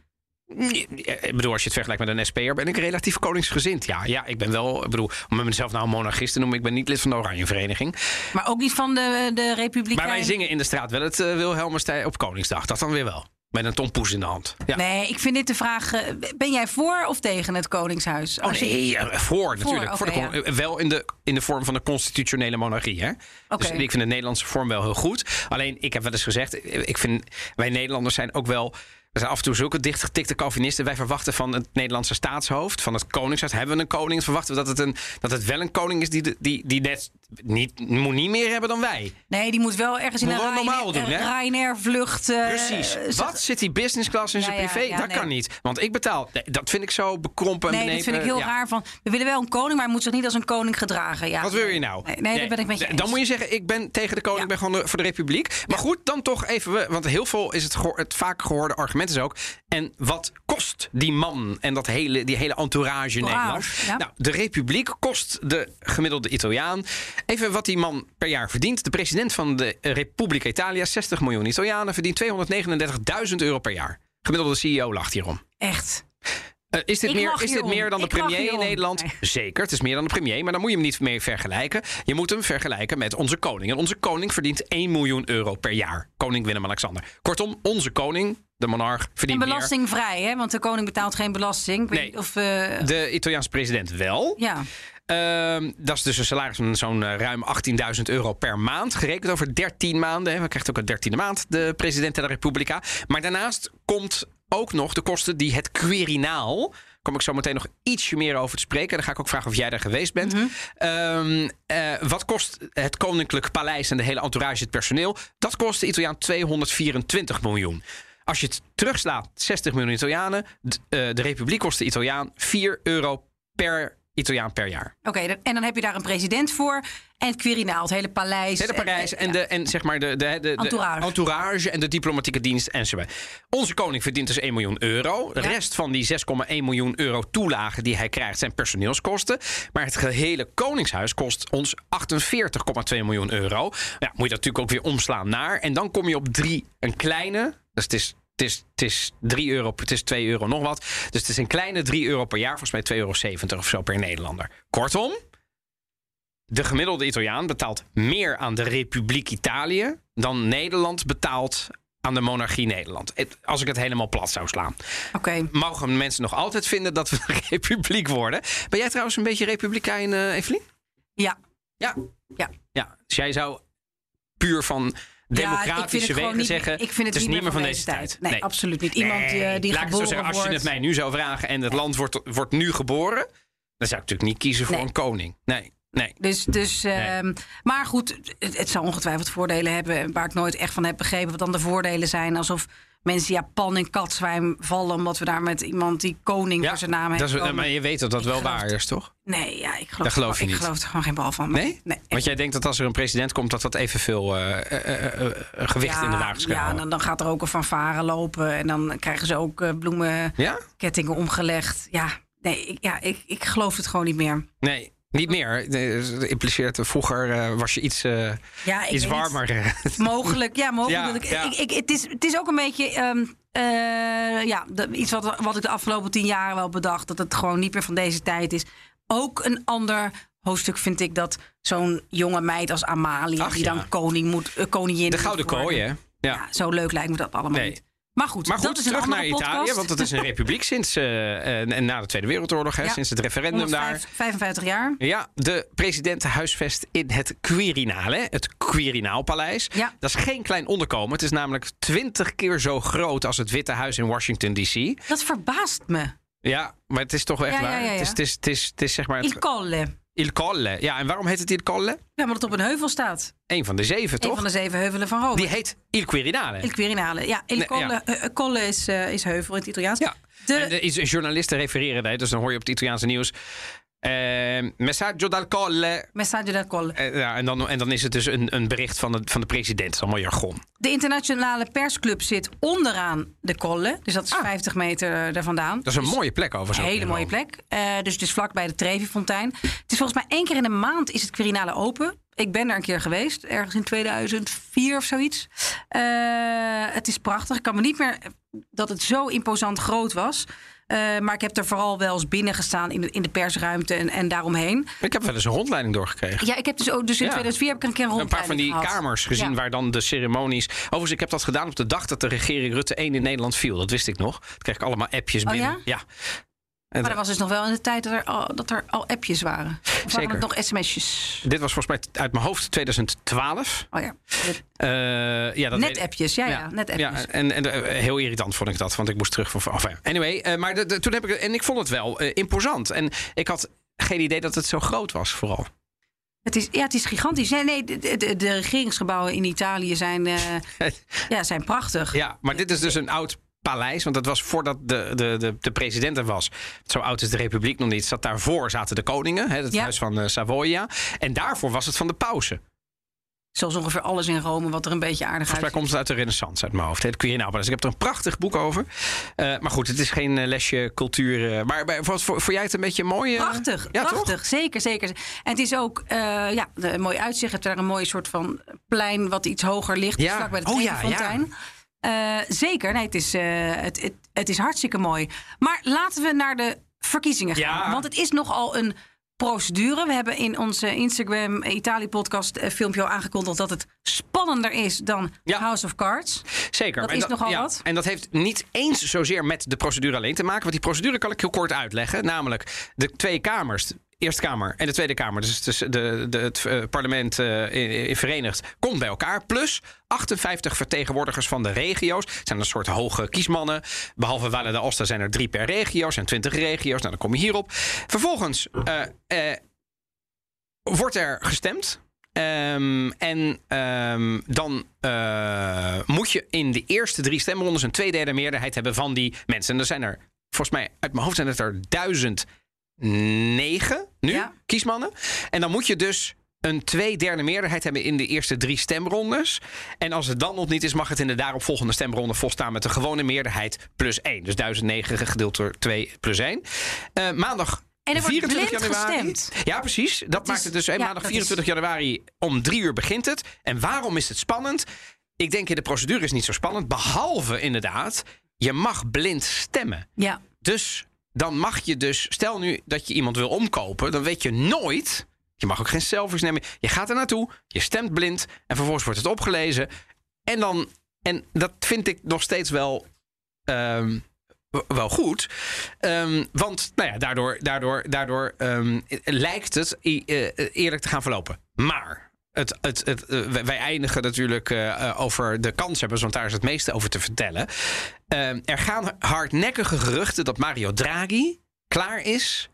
Ik bedoel, als je het vergelijkt met een SP'er, ben ik relatief koningsgezind. Ja, ja, ik ben wel, ik bedoel, om mezelf nou een monarchist te noemen, ik ben niet lid van de Oranje Vereniging. Maar ook niet van de, de Republikein. Maar wij zingen in de straat wel het uh, op Koningsdag. Dat dan weer wel. Met een tompoes in de hand. Ja. Nee, ik vind dit de vraag. eh, Ben jij voor of tegen het Koningshuis? Oh Als je- nee, eh, voor natuurlijk. voor de, eh, Wel in de, in de vorm van de constitutionele monarchie. Hè? Dus ik vind de Nederlandse vorm wel heel goed. Alleen, ik heb wel eens gezegd, eh, ik vind, wij Nederlanders zijn ook wel... We zijn af en toe zulke dichtgetikte Calvinisten. Wij verwachten van het Nederlandse staatshoofd, van het koningshuis, hebben we een koning. Verwachten we dat het, een, dat het wel een koning is die, die, die net niet, moet niet meer hebben dan wij. Nee, die moet wel ergens in Moet een Ryanair, Ryanair-vlucht. eh, Precies. zeg- Wat zit die business class in zijn Ja, privé? ja, dat nee. kan niet. Want ik betaal. Nee, dat vind ik zo bekrompen. en Nee, dat vind ik heel raar. Van, we willen wel een koning, maar hij moet zich niet als een koning gedragen. Ja. Wat wil je nou? Nee, nee, dat ben ik met je eens. Dan moet je zeggen, ik ben tegen de koning, ik ben gewoon de- voor de republiek. Maar goed, dan toch even, want heel veel is het, gehoor- het vaak gehoorde argument is ook... en wat kost die man en dat hele, die hele entourage Entourage, Nederland? ja. Nou, de Republiek kost de gemiddelde Italiaan... even wat die man per jaar verdient. De president van de Repubblica Italia, 60 miljoen Italianen... verdient 239.000 euro per jaar. Gemiddelde CEO lacht hierom. Echt. Eh, is dit, Ik meer, is dit meer dan de Ik premier in. Nederland? Nee. Zeker, het is meer dan de premier. Maar dan moet je hem niet mee vergelijken. Je moet hem vergelijken met onze koning. En onze koning verdient 1 miljoen euro per jaar. Koning Willem-Alexander. Kortom, onze koning, de monarch, En verdient meer. belastingvrij, hè? Want de koning betaalt geen belasting. Nee. Of, eh, De Italiaanse president wel. ja. Ehm, dat is dus een salaris van zo'n eh, ruim 18.000 euro per maand. Gerekend over 13 maanden. hè. We krijgen ook een dertiende maand, de president de Repubblica. Maar daarnaast komt ook nog de kosten die het Quirinaal... kom ik zo meteen nog ietsje meer over te spreken. Dan ga ik ook vragen of jij daar geweest bent. Ehm, eh, wat kost het Koninklijk Paleis en de hele entourage, het personeel? Dat kost de Italiaan 224 miljoen. Als je het terugslaat, 60 miljoen Italianen. d- eh, de Republiek kost de Italiaan 4 euro per Italiaan per jaar. Oké, en dan heb je daar een president voor. En het Quirinaal, het hele paleis. Het hele Parijs en, de, en zeg maar de, de, de, de Entourage. entourage en de diplomatieke dienst enzovoort. Onze koning verdient dus 1 miljoen euro. De Ja. rest van die 6,1 miljoen euro toelagen die hij krijgt zijn personeelskosten. Maar het gehele koningshuis kost ons 48,2 miljoen euro. Nou, moet je dat natuurlijk ook weer omslaan naar. En dan kom je op drie, een kleine. Dus het is het is, het is 3 euro, het is 2 euro nog wat. Dus het is een kleine 3 euro per jaar, volgens mij 2,70 euro of zo per Nederlander. Kortom, de gemiddelde Italiaan betaalt meer aan de Republiek Italië dan Nederland betaalt aan de monarchie Nederland. Als ik het helemaal plat zou slaan. Oké. Mogen mensen nog altijd vinden dat we een republiek worden? Ben jij trouwens een beetje republikein, eh Evelien? Ja. Ja. Ja. ja. Dus jij zou puur van democratische wegen zeggen... Ik vind het, niet meer van deze tijd. Nee, absoluut niet. Iemand die, eh, die Laat geboren zeggen, als je het mij nu zou vragen en het land wordt, wordt nu geboren... dan zou ik natuurlijk niet kiezen voor een koning. Nee, nee. Dus, dus, ehm, Maar goed, het, het zal ongetwijfeld voordelen hebben... waar ik nooit echt van heb begrepen wat dan de voordelen zijn. Alsof mensen Japan in katzwijm vallen... omdat we daar met iemand die koning voor zijn naam heeft. dat is, maar je weet dat dat Ik wel waar is, toch? Nee, ja, ik geloof, Dat geloof je ik niet. geloof er gewoon geen bal van. Nee? nee Want jij denkt dat als er een president komt... dat dat evenveel eh eh, eh, eh, gewicht in de wagens kan Ja, dan, dan gaat er ook een fanfare lopen. En dan krijgen ze ook bloemenkettingen Ja? omgelegd. Ja, nee, ik, ja, ik, ik geloof het gewoon niet meer. Nee, niet meer. Nee, Dat impliceert eh, vroeger eh, was je iets, eh, Ja, iets warmer. Mogelijk, ja, mogelijk. Ja, ik, ja. ik, ik, het, is, het is ook een beetje ehm, eh, ja, de- iets wat, wat ik de afgelopen tien jaar wel bedacht. Dat het gewoon niet meer van deze tijd is. Ook een ander hoofdstuk vind ik dat zo'n jonge meid als Amalia... Ach, die dan koning moet, koningin De gouden kooi, hè? Ja. Ja, zo leuk lijkt me dat allemaal Nee. niet. Maar goed, Maar dat is een terug naar andere Italië, podcast. want het is een republiek sinds en na de Tweede Wereldoorlog, hè, Ja. sinds het referendum daar. 105 55 jaar. Ja, de president huisvest in het Quirinale, het Quirinaalpaleis. Ja. Dat is geen klein onderkomen. Het is namelijk twintig keer zo groot als het Witte Huis in Washington D.C. Dat verbaast me. Ja, maar het is toch wel echt Ja, ja, waar. Het, is, het, is, het, is, het is zeg maar het Colle. Il Colle. Ja, en waarom heet het Il Colle? Ja, maar dat op een heuvel staat. Een van de zeven, Een toch? van de zeven heuvelen van Rome. Die heet Il Quirinale. Il Quirinale. Ja, Il Nee, Colle, ja. eh, Colle is, eh, is heuvel in het Italiaans. Ja. De, En de journalisten refereren daar, dus dan hoor je op het Italiaanse nieuws. Eh, messaggio dal Colle. Messaggio del Colle. Eh, ja, en, dan, en dan is het dus een, een bericht van de, van de president. Dat is allemaal jargon. De internationale persclub zit onderaan de Colle. Dus dat is Ah. 50 meter daar vandaan. Dat is een mooie plek over Een zo. hele mooie plek. Eh, dus het is vlakbij de Trevi-fontein. Het is volgens mij één keer in de maand is het Quirinale open. Ik ben daar een keer geweest, ergens in 2004 of zoiets. Eh, het is prachtig. Ik kan me niet meer dat het zo imposant groot was. Eh, maar ik heb er vooral wel eens binnen gestaan in de, in de persruimte en, en daaromheen. Ik heb wel eens een rondleiding doorgekregen. Ja, ik heb dus ook dus in Ja. 2004 heb ik een keer een Een paar van die rondleiding gehad. kamers gezien Ja. waar dan de ceremonies. Overigens, ik heb dat gedaan op de dag dat de regering Rutte 1 in Nederland viel. Dat wist ik nog. Toen kreeg ik allemaal appjes Oh, binnen. ja? Maar dat was dus nog wel in de tijd dat er al, dat er al appjes waren. Of waren Zeker. het nog sms'jes? Dit was volgens mij uit mijn hoofd 2012. Oh ja. Eh, ja, dat Net appjes, ja, ja. net appjes. Ja, en, en eh, heel irritant vond ik dat, want ik moest terug van. Enfin, anyway, eh, maar de, de- toen heb ik en ik vond het wel imposant en ik had geen idee dat het zo groot was, vooral. Het is, ja, het is gigantisch. Nee, nee de, de, de regeringsgebouwen in Italië zijn, ja, zijn prachtig. Ja, maar dit is dus een oud paleis, want dat was voordat de, de, de, de president er was. Zo oud is de republiek nog niet. Zat daarvoor zaten de koningen, hè, het Ja. huis van eh, Savoia, en daarvoor was het van de pausen. Zoals ongeveer alles in Rome, wat er een beetje aardig Volgens mij komt het uit de renaissance uit mijn hoofd. Het Quirinal-paleis. Ik heb er een prachtig boek over. Eh, maar goed, het is geen eh, lesje cultuur. maar voor, voor, voor jij het een beetje mooi? Prachtig, ja, prachtig. Toch? Zeker, zeker. En het is ook ja, een mooi uitzicht. Je hebt daar een mooi soort van plein wat iets hoger ligt. Ja. Vlak bij de Oh, ja, Trevi-fontein. Eh, zeker, nee, het is, eh, het, het, het is hartstikke mooi. Maar laten we naar de verkiezingen gaan. Ja. Want het is nogal een procedure. We hebben in onze Instagram eh, filmpje al aangekondigd... dat het spannender is dan Ja. House of Cards. Zeker. Dat En is nogal wat. En dat heeft niet eens zozeer met de procedure alleen te maken. Want die procedure kan ik heel kort uitleggen. Namelijk de twee kamers. Eerste Kamer en de Tweede Kamer, dus de, de, het eh, parlement eh, in, Verenigd, komt bij elkaar. Plus 58 vertegenwoordigers van de regio's. Het zijn een soort hoge kiesmannen. Behalve Valle d'Aosta zijn er drie per regio. Er zijn 20 regio's. Nou, dan kom je hierop. Vervolgens eh, wordt er gestemd. Ehm, en ehm, dan moet je in de eerste drie stemrondes een tweederde meerderheid hebben van die mensen. En er zijn er, volgens mij, uit mijn hoofd zijn het er duizend negen nu, Ja. kiesmannen. En dan moet je dus een tweederde meerderheid hebben in de eerste drie stemrondes. En als het dan nog niet is, mag het in de daaropvolgende stemronde volstaan met de gewone meerderheid plus één. Dus 1009 gedeeld door 2 plus 1. Eh, maandag. En er wordt 24 blind januari. gestemd. Ja, precies. Dat, maakt het dus. ja, maandag dat 24 januari om drie uur begint het. En waarom is het spannend? Ik denk in de procedure is niet zo spannend. Behalve inderdaad, je mag blind stemmen. Ja, Dus dan mag je dus, stel nu dat je iemand wil omkopen, dan weet je nooit. Je mag ook geen selfies nemen. Je gaat er naartoe, je stemt blind en vervolgens wordt het opgelezen. En dan, en dat vind ik nog steeds wel. ehm, wel goed. Ehm, want nou ja, daardoor, daardoor, daardoor ehm, lijkt het eh, eerlijk te gaan verlopen. Maar het, het, eh, wij eindigen natuurlijk eh, eh, over de kanshebbers, want daar is het meeste over te vertellen. Ehm, er gaan hardnekkige geruchten dat Mario Draghi klaar is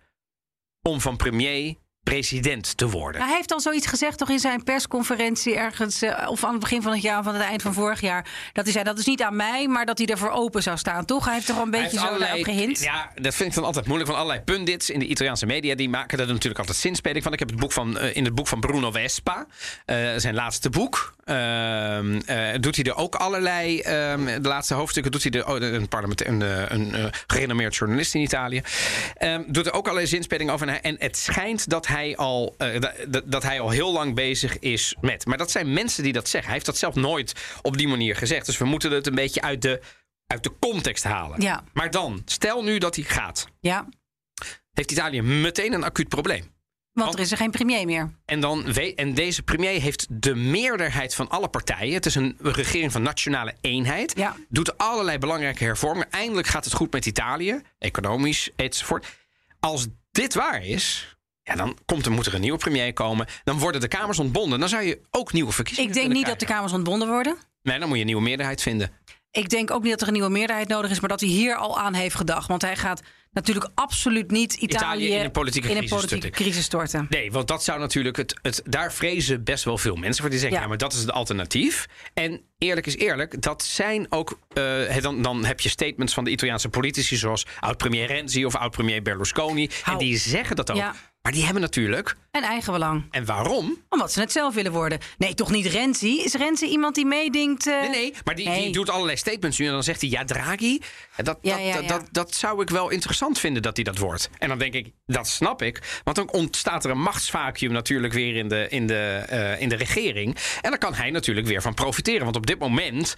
om van premier president te worden. Hij heeft al zoiets gezegd toch in zijn persconferentie ergens... eh, of aan het begin van het jaar of aan het eind van vorig jaar... dat hij zei, dat is niet aan mij, maar dat hij ervoor open zou staan, toch? Hij heeft toch een beetje zo daarop gehint? Ja, dat vind ik dan altijd moeilijk. Van allerlei pundits in de Italiaanse media... die maken er natuurlijk altijd zinspeling van. Ik heb het boek van, eh, in het boek van Bruno Vespa, eh, zijn laatste boek... ehm, eh, doet hij er ook allerlei... ehm, de laatste hoofdstukken doet hij er... Oh, een, parlement, een, een, eh, gerenommeerd journalist in Italië. ehm, doet er ook allerlei zinspeling over. En het schijnt dat hij, al, eh, dat- hij al heel lang bezig is met. Maar dat zijn mensen die dat zeggen. Hij heeft dat zelf nooit op die manier gezegd. Dus we moeten het een beetje uit de, uit de context halen. Ja. Maar dan, stel nu dat hij gaat. Ja, Heeft Italië meteen een acuut probleem. want er is er geen premier meer. En, dan, en deze premier heeft de meerderheid van alle partijen. Het is een regering van nationale eenheid. Ja. Doet allerlei belangrijke hervormingen. Eindelijk gaat het goed met Italië. Economisch, enzovoort. Als dit waar is... Ja, dan komt er, moet er een nieuwe premier komen. Dan worden de kamers ontbonden. Dan zou je ook nieuwe verkiezingen Ik denk niet dat de kamers ontbonden worden. Nee, dan moet je een nieuwe meerderheid vinden. Ik denk ook niet dat er een nieuwe meerderheid nodig is, maar dat hij hier al aan heeft gedacht. Want hij gaat natuurlijk absoluut niet Italië, Italië in een politieke in een crisis politieke storten. crisis storten. Nee, want dat zou natuurlijk het, het. Daar vrezen best wel veel mensen voor. Die zeggen, Ja. ja, maar dat is het alternatief. En eerlijk is eerlijk, dat zijn ook. eh, dan, dan heb je statements van de Italiaanse politici, zoals oud-premier Renzi of oud-premier Berlusconi. Hou. En die zeggen dat ook. Ja. Maar die hebben natuurlijk. En eigen belang. En waarom? Omdat ze het zelf willen worden. Nee, toch niet Renzi? Is Renzi iemand die meedenkt? eh, Nee, nee, maar die, nee. die doet allerlei statements nu. En dan zegt hij, ja, Draghi. En Dat, Ja, dat, ja, dat, ja. Dat, dat zou ik wel interessant vinden dat hij dat wordt. En dan denk ik, dat snap ik. Want dan ontstaat er een machtsvacuum natuurlijk weer in de, in de, eh, in de regering. En daar kan hij natuurlijk weer van profiteren. Want op dit moment.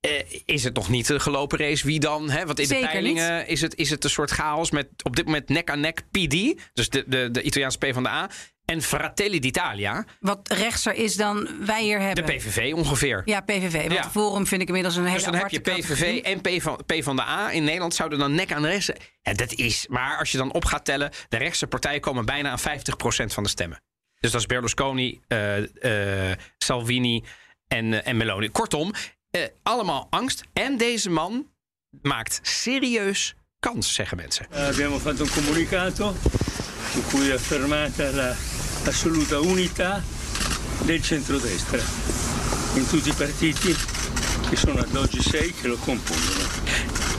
Eh, is het nog niet de gelopen race? Wie dan? Hè? Want in Zeker de peilingen is het, is het een soort chaos met op dit moment nek aan nek PD, dus de, de, de Italiaanse PvdA, en Fratelli d'Italia, Wat rechtser is dan wij hier de hebben. PVV ongeveer. Ja, PVV. Want Ja. Forum vind ik inmiddels een hele Dus dan heb je PVV en P van, P van de A in Nederland zouden dan nek aan de rest. Ja, dat is. Maar als je dan op gaat tellen, de rechtse partijen komen bijna aan 50% van de stemmen. Dus dat is Berlusconi, eh, eh, Salvini en, en Meloni. Kortom, eh, allemaal angst. En deze man maakt serieus kans, zeggen mensen. Abbiamo fatto un comunicato in cui è affermata la assoluta unità del centrodestra in tutti i partiti che sono ad oggi sei che lo compongono.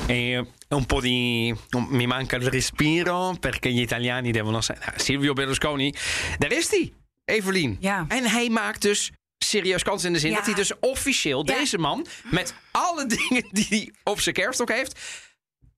E un po' di. Mi manca il respiro perché gli italiani devono. zijn. Silvio Berlusconi, daar is hij, Evelien. Ja. En hij maakt dus serieus kans in de zin Ja. dat hij dus officieel, Ja. deze man, met alle dingen die hij op zijn kerststok heeft,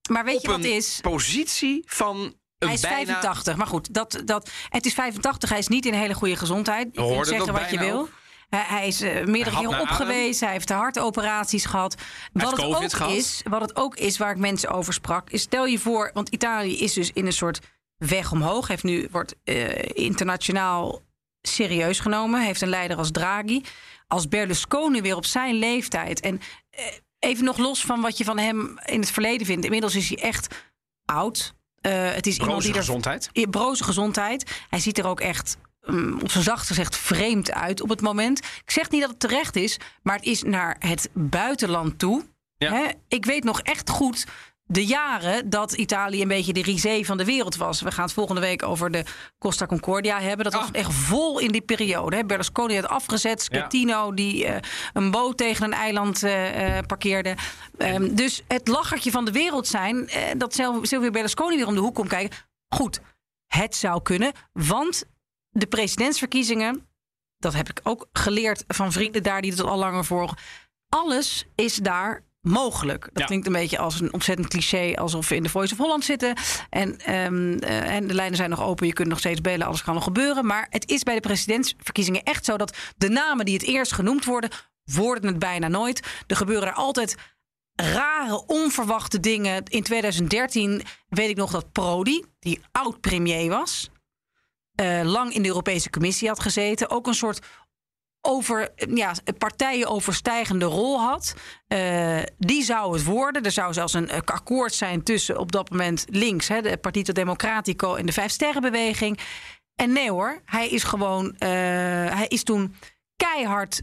Maar weet op je wat een is? positie van een Hij is bijna... 85. Maar goed, dat, dat, het is 85. Hij is niet in hele goede gezondheid. Je kunt zeggen wat je wil. Hij, hij is eh, meerdere keren op geweest. Hij heeft hartoperaties gehad. Wat het, COVID ook gehad. is, wat het ook is waar ik mensen over sprak. Is stel je voor, want Italië is dus in een soort weg omhoog. Heeft nu, wordt eh, internationaal serieus genomen. Heeft een leider als Draghi. Als Berlusconi weer op zijn leeftijd. En eh, even nog los van wat je van hem in het verleden vindt. Inmiddels is hij echt oud. Eh, het is iemand Broze die er gezondheid. in broze gezondheid. Hij ziet er ook echt, mm, op zijn zacht gezegd, vreemd uit op het moment. Ik zeg niet dat het terecht is, maar het is naar het buitenland toe. Ja. Hè? Ik weet nog echt goed de jaren dat Italië een beetje de risée van de wereld was. We gaan het volgende week over de Costa Concordia hebben. Dat was Ah. echt vol in die periode. Hè? Berlusconi had afgezet. Schettino die eh, een boot tegen een eiland eh, eh, parkeerde. Ehm, dus het lachertje van de wereld zijn... dat Sil- Silvio Berlusconi weer om de hoek komt kijken. Goed, het zou kunnen, want de presidentsverkiezingen... dat heb ik ook geleerd van vrienden daar die het al langer volgen... alles is daar mogelijk. Dat Ja. klinkt een beetje als een ontzettend cliché... alsof we in de Voice of Holland zitten. En, ehm, eh, en de lijnen zijn nog open, je kunt nog steeds bellen... alles kan nog gebeuren. Maar het is bij de presidentsverkiezingen echt zo... dat de namen die het eerst genoemd worden... worden het bijna nooit. Er gebeuren er altijd rare, onverwachte dingen. In 2013 weet ik nog dat Prodi, die oud-premier was... eh, lang in de Europese Commissie had gezeten. Ook een soort over ja, partijen overstijgende rol had. Eh, die zou het worden. Er zou zelfs een eh, akkoord zijn tussen op dat moment links, hè, de Partito Democratico en de Vijf Sterrenbeweging. En nee hoor, hij is gewoon, eh, hij is toen keihard,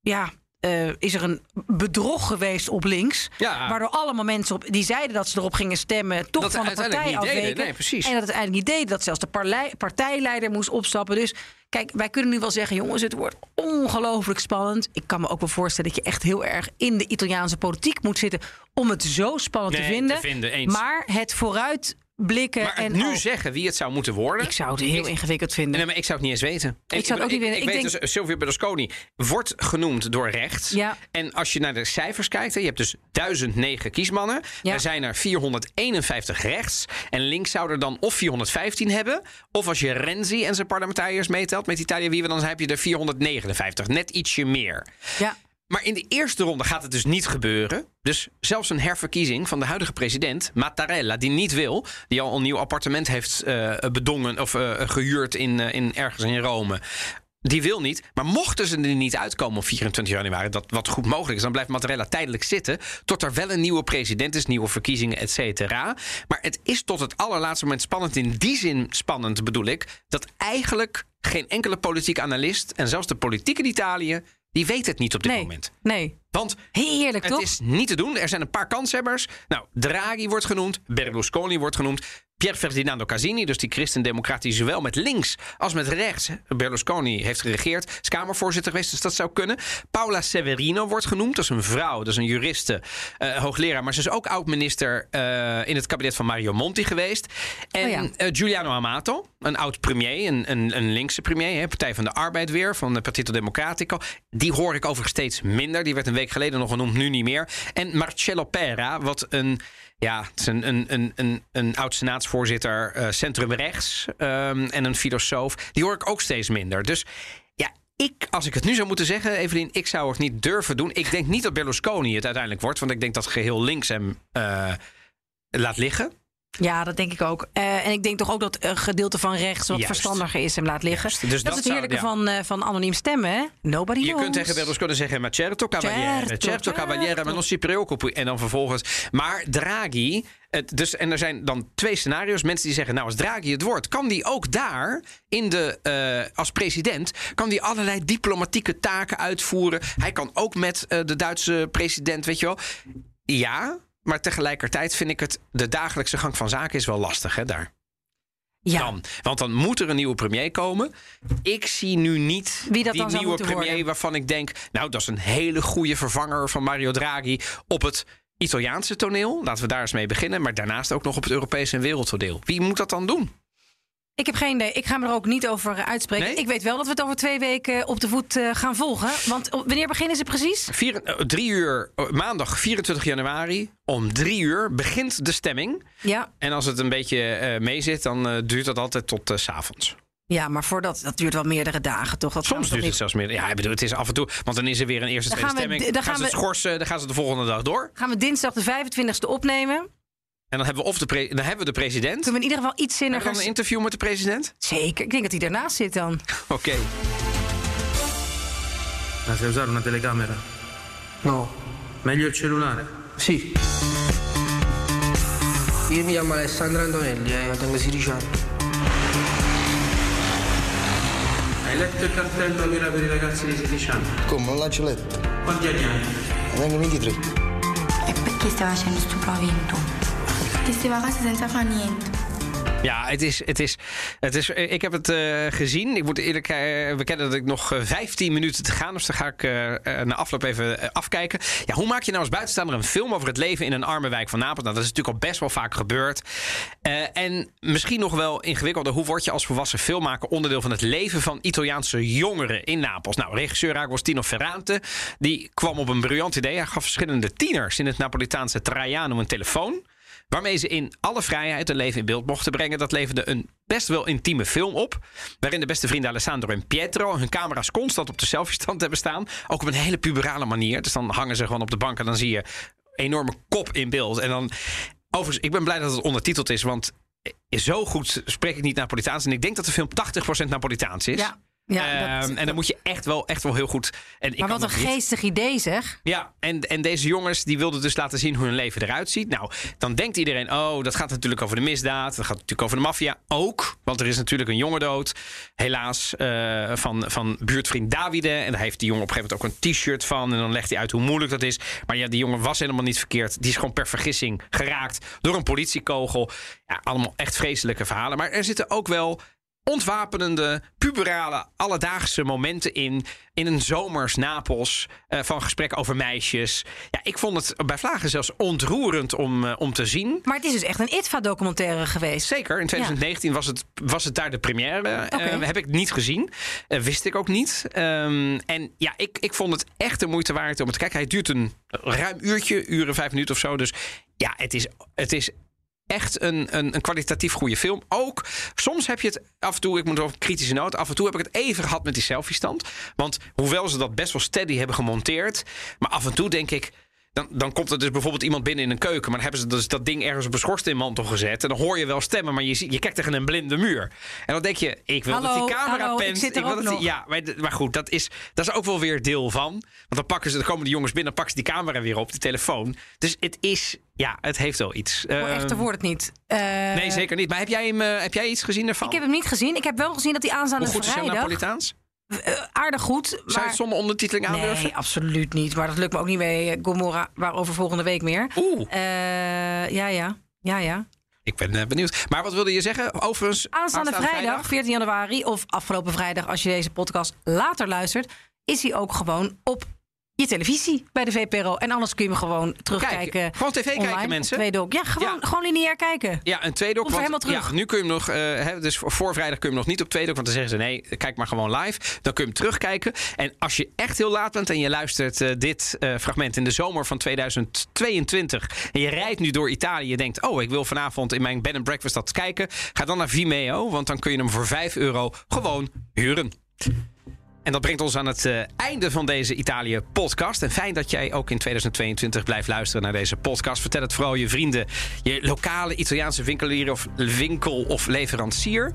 ja, eh, is er een bedrog geweest op links. Ja. Waardoor allemaal mensen op, die zeiden dat ze erop gingen stemmen, toch Dat van de partij afweken. Nee, precies. En dat het uiteindelijk niet deed. Dat zelfs de partijleider moest opstappen. Dus kijk, wij kunnen nu wel zeggen, jongens, het wordt ongelooflijk spannend. Ik kan me ook wel voorstellen dat je echt heel erg in de Italiaanse politiek moet zitten om het zo spannend Nee, te vinden. te vinden, eens. Maar het Maar het en nu al- zeggen wie het zou moeten worden... ik zou het heel ingewikkeld vinden. Nee, maar ik zou het niet eens weten. Ik zou het ook niet weten. Ik, Ik weet denk- dus, Silvio Berlusconi wordt genoemd door rechts. Ja. En als je naar de cijfers kijkt, je hebt dus 1009 kiesmannen. Ja. Er zijn er 451 rechts. En links zou er dan of 415 hebben. Of als je Renzi en zijn parlementariërs meetelt met Italië wie we dan heb je er 459. Net ietsje meer. Ja. Maar in de eerste ronde gaat het dus niet gebeuren. Dus zelfs een herverkiezing van de huidige president, Mattarella, die niet wil, die al een nieuw appartement heeft eh, bedongen of eh, gehuurd in, eh, in, ergens in Rome. Die wil niet. Maar mochten ze er niet uitkomen op 24 januari, dat wat goed mogelijk is, dan blijft Mattarella tijdelijk zitten. Tot er wel een nieuwe president is, nieuwe verkiezingen, et cetera. Maar het is tot het allerlaatste moment spannend. In die zin spannend bedoel ik, dat eigenlijk geen enkele politieke analist en zelfs de politiek in Italië, die weet het niet op dit Nee, moment. nee. Want Heerlijk, het toch? is niet te doen. Er zijn een paar kanshebbers. Nou, Draghi wordt genoemd. Berlusconi wordt genoemd. Pier Ferdinando Casini, dus die christendemocraat die zowel met links als met rechts Berlusconi heeft geregeerd. Is Kamervoorzitter geweest, dus dat zou kunnen. Paula Severino wordt genoemd. Dat is een vrouw, dat is een juriste, eh, hoogleraar. Maar ze is ook oud-minister eh, in het kabinet van Mario Monti geweest. En Oh ja. eh, Giuliano Amato, een oud-premier, een, een, een linkse premier. Hè, Partij van de Arbeid weer, van de Partito Democratico. Die hoor ik overigens steeds minder. Die werd een week geleden nog genoemd, nu niet meer. En Marcello Pera, wat een... Ja, het is een, een, een, een, een oud senaatsvoorzitter, eh centrumrechts ehm, en een filosoof. Die hoor ik ook steeds minder. Dus ja, ik, als ik het nu zou moeten zeggen, Evelien, ik zou het niet durven doen. Ik denk niet dat Berlusconi het uiteindelijk wordt, want ik denk dat geheel links hem eh, laat liggen. Ja, dat denk ik ook. Eh, en ik denk toch ook dat een gedeelte van rechts wat Juist. verstandiger is hem laat liggen. Dus dat, dat is het zou- heerlijke ja. van, eh, van anoniem stemmen, hè? Nobody Je knows. kunt tegen Berlusconi zeggen, ma certo cavaliere, Certo, certo, cavaliere, ma non si preoccupi. En dan vervolgens, maar Draghi, het, dus, en er zijn dan twee scenario's. Mensen die zeggen, nou als Draghi het wordt, kan die ook daar, in de, eh, als president, kan die allerlei diplomatieke taken uitvoeren. Hij kan ook met de Duitse president, weet je wel. Ja, maar tegelijkertijd vind ik het, de dagelijkse gang van zaken is wel lastig, hè, daar. Ja, Dan. Want dan moet er een nieuwe premier komen. Ik zie nu niet Wie dat die dan nieuwe premier worden. waarvan ik denk... nou, dat is een hele goede vervanger van Mario Draghi... op het Italiaanse toneel. Laten we daar eens mee beginnen. Maar daarnaast ook nog op het Europese en wereldtoneel. Wie moet dat dan doen? Ik heb geen idee. Ik ga me er ook niet over uitspreken. Nee? Ik weet wel dat we het over twee weken op de voet eh, gaan volgen. Want oh, wanneer beginnen ze precies? Eh, drie uur, eh, maandag 24 januari, om drie uur begint de stemming. Ja, En als het een beetje eh mee zit, dan duurt dat altijd tot s s'avonds. ja maar voordat, dat duurt wel meerdere dagen, toch? Dat Soms duurt het zelfs meer. Ja, ik bedoel, het is af en toe. Want dan is er weer een eerste, Dan tweede gaan we- stemming. dan gaan, gaan ze het schorsen, dan gaan ze de volgende dag door. Gaan we dinsdag de 25e opnemen? En dan hebben we, of de pre- dan hebben we de president. Kunnen we in ieder geval iets Hebben we zinniger... dan een interview met de president? Zeker. Ik denk dat hij daarnaast zit dan. Oké. Ma sai usare una telecamera? No, Meglio il cellulare. sì. Io mi chiamo Alessandro Antonelli, eh, tengo 16 anni. Hai letto il cartello che era per i ragazzi di 16 anni? Come, non l'ha letto? Quanti anni hai? Ne tengo 23. E perché stai facendo sto provento? Niente. Ja, het is, het is, het is, ik heb het eh, gezien. Ik moet eerlijk uh, bekennen dat ik nog eh, 15 minuten te gaan. Dus dan ga ik uh, na afloop even afkijken. Ja, hoe maak je nou als buitenstaander een film over het leven in een arme wijk van Napels? Nou, dat is natuurlijk al best wel vaak gebeurd. En misschien nog wel ingewikkelder. Hoe word je als volwassen filmmaker onderdeel van het leven van Italiaanse jongeren in Napels? Nou, regisseur Agostino Ferrante, die kwam op een briljant idee. Hij gaf verschillende tieners in het Napolitaanse Traiano een telefoon waarmee ze in alle vrijheid een leven in beeld mochten brengen. Dat leverde een best wel intieme film op. Waarin de beste vrienden Alessandro en Pietro hun camera's constant op de selfie-stand hebben staan. Ook op een hele puberale manier. Dus dan hangen ze gewoon op de bank en dan zie je enorme kop in beeld. En dan, overigens, ik ben blij dat het ondertiteld is, want zo goed spreek ik niet Napolitaans. En ik denk dat de film 80% Napolitaans is. Ja. Ja, dat, um, en dan moet je echt wel, echt wel heel goed. En ik maar wat een geestig idee zeg. Ja, en, en deze jongens die wilden dus laten zien hoe hun leven eruit ziet. Nou, dan denkt iedereen, oh, dat gaat natuurlijk over de misdaad. Dat gaat natuurlijk over de maffia ook. Want er is natuurlijk een jongen dood. Helaas uh, van, van buurtvriend Davide. En daar heeft die jongen op een gegeven moment ook een t-shirt van. En dan legt hij uit hoe moeilijk dat is. Maar ja, die jongen was helemaal niet verkeerd. Die is gewoon per vergissing geraakt door een politiekogel. Ja, allemaal echt vreselijke verhalen. Maar er zitten ook wel ontwapenende, puberale, alledaagse momenten in. In een zomers Napels. Uh, van gesprekken over meisjes. Ja, ik vond het bij Vlagen zelfs ontroerend om, uh, om te zien. Maar het is dus echt een ITVA-documentaire geweest. Zeker. In 2019 ja. was, het, was het daar de première. Okay. Uh, heb ik niet gezien. wist ik ook niet. Um, en ja, ik, ik vond het echt de moeite waard om het te kijken. Hij duurt een ruim uurtje, uren, vijf minuten of zo. Dus ja, het is, het is echt een, een, een, kwalitatief goede film. Ook soms heb je het af en toe, ik moet over kritische noot, af en toe heb ik het even gehad met die selfie-stand. Want hoewel ze dat best wel steady hebben gemonteerd, maar af en toe denk ik. Dan, dan komt er dus bijvoorbeeld iemand binnen in een keuken. Maar dan hebben ze dus dat ding ergens op een schoorsteenmantel gezet. En dan hoor je wel stemmen, maar je, je kijkt tegen een blinde muur. En dan denk je, ik wil hallo, dat die camera hallo, penst. Ik, ik wil dat die, ja, maar, maar goed, dat is, dat is ook wel weer deel van. Want dan, pakken ze, dan komen de jongens binnen, dan pakken ze die camera weer op, die telefoon. Dus het is, ja, het heeft wel iets. Uh, echter wordt het niet. Uh, nee, zeker niet. Maar heb jij, hem, uh, heb jij iets gezien ervan? Ik heb hem niet gezien. Ik heb wel gezien dat hij aanstaande Hoe goed vrijdag... is Napolitaans? Uh, aardig goed. Maar... Zou je het zonder ondertiteling aandurven? Nee, absoluut niet. Maar dat lukt me ook niet mee. Gomorra, waarover volgende week meer. Oeh. Ja, ja. Ja, ja. Ik ben benieuwd. Maar wat wilde je zeggen? Overigens. Aanstaande, aanstaande vrijdag, vrijdag, 14 januari, of afgelopen vrijdag, als je deze podcast later luistert, is hij ook gewoon op je televisie bij de VPRO. En anders kun je hem gewoon terugkijken. Kijk, gewoon tv online, kijken, mensen. Tweedok. Ja, gewoon, ja. gewoon lineair kijken. Ja, een tweedok. Komt helemaal terug. Ja, nu kun je hem nog. Uh, hè, dus voor vrijdag kun je hem nog niet op tweedok. Want dan zeggen ze nee, kijk maar gewoon live. Dan kun je hem terugkijken. En als je echt heel laat bent en je luistert uh, dit uh, fragment in de zomer van 2022. En je rijdt nu door Italië. En je denkt, oh, ik wil vanavond in mijn bed and breakfast dat kijken. Ga dan naar Vimeo. Want dan kun je hem voor 5 euro gewoon huren. En dat brengt ons aan het uh, einde van deze Italië-podcast. En fijn dat jij ook in 2022 blijft luisteren naar deze podcast. Vertel het vooral je vrienden, je lokale Italiaanse winkelier of winkel of leverancier.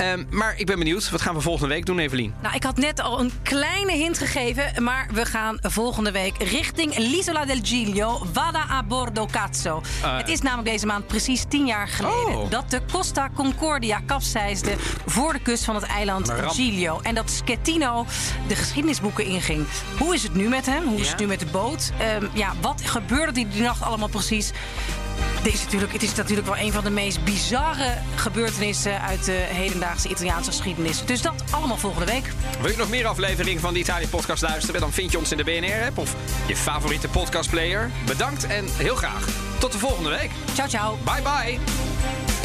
Um, maar ik ben benieuwd, wat gaan we volgende week doen, Evelien? Nou, ik had net al een kleine hint gegeven, maar we gaan volgende week richting l'Isola del Giglio, Vada a Bordo Cazzo. Uh, het is namelijk deze maand precies tien jaar geleden oh. dat de Costa Concordia kapseisde voor de kust van het eiland Giglio. En dat Schettino de geschiedenisboeken inging. Hoe is het nu met hem? Hoe is Ja. het nu met de boot? Ehm, ja, wat gebeurde die, die nacht allemaal precies? Dit is natuurlijk, het is natuurlijk wel een van de meest bizarre gebeurtenissen uit de hedendaagse Italiaanse geschiedenis. Dus dat allemaal volgende week. Wil je nog meer afleveringen van de Italië-podcast luisteren? Dan vind je ons in de BNR-app of je favoriete podcastplayer. Bedankt en heel graag tot de volgende week. Ciao, ciao. Bye bye.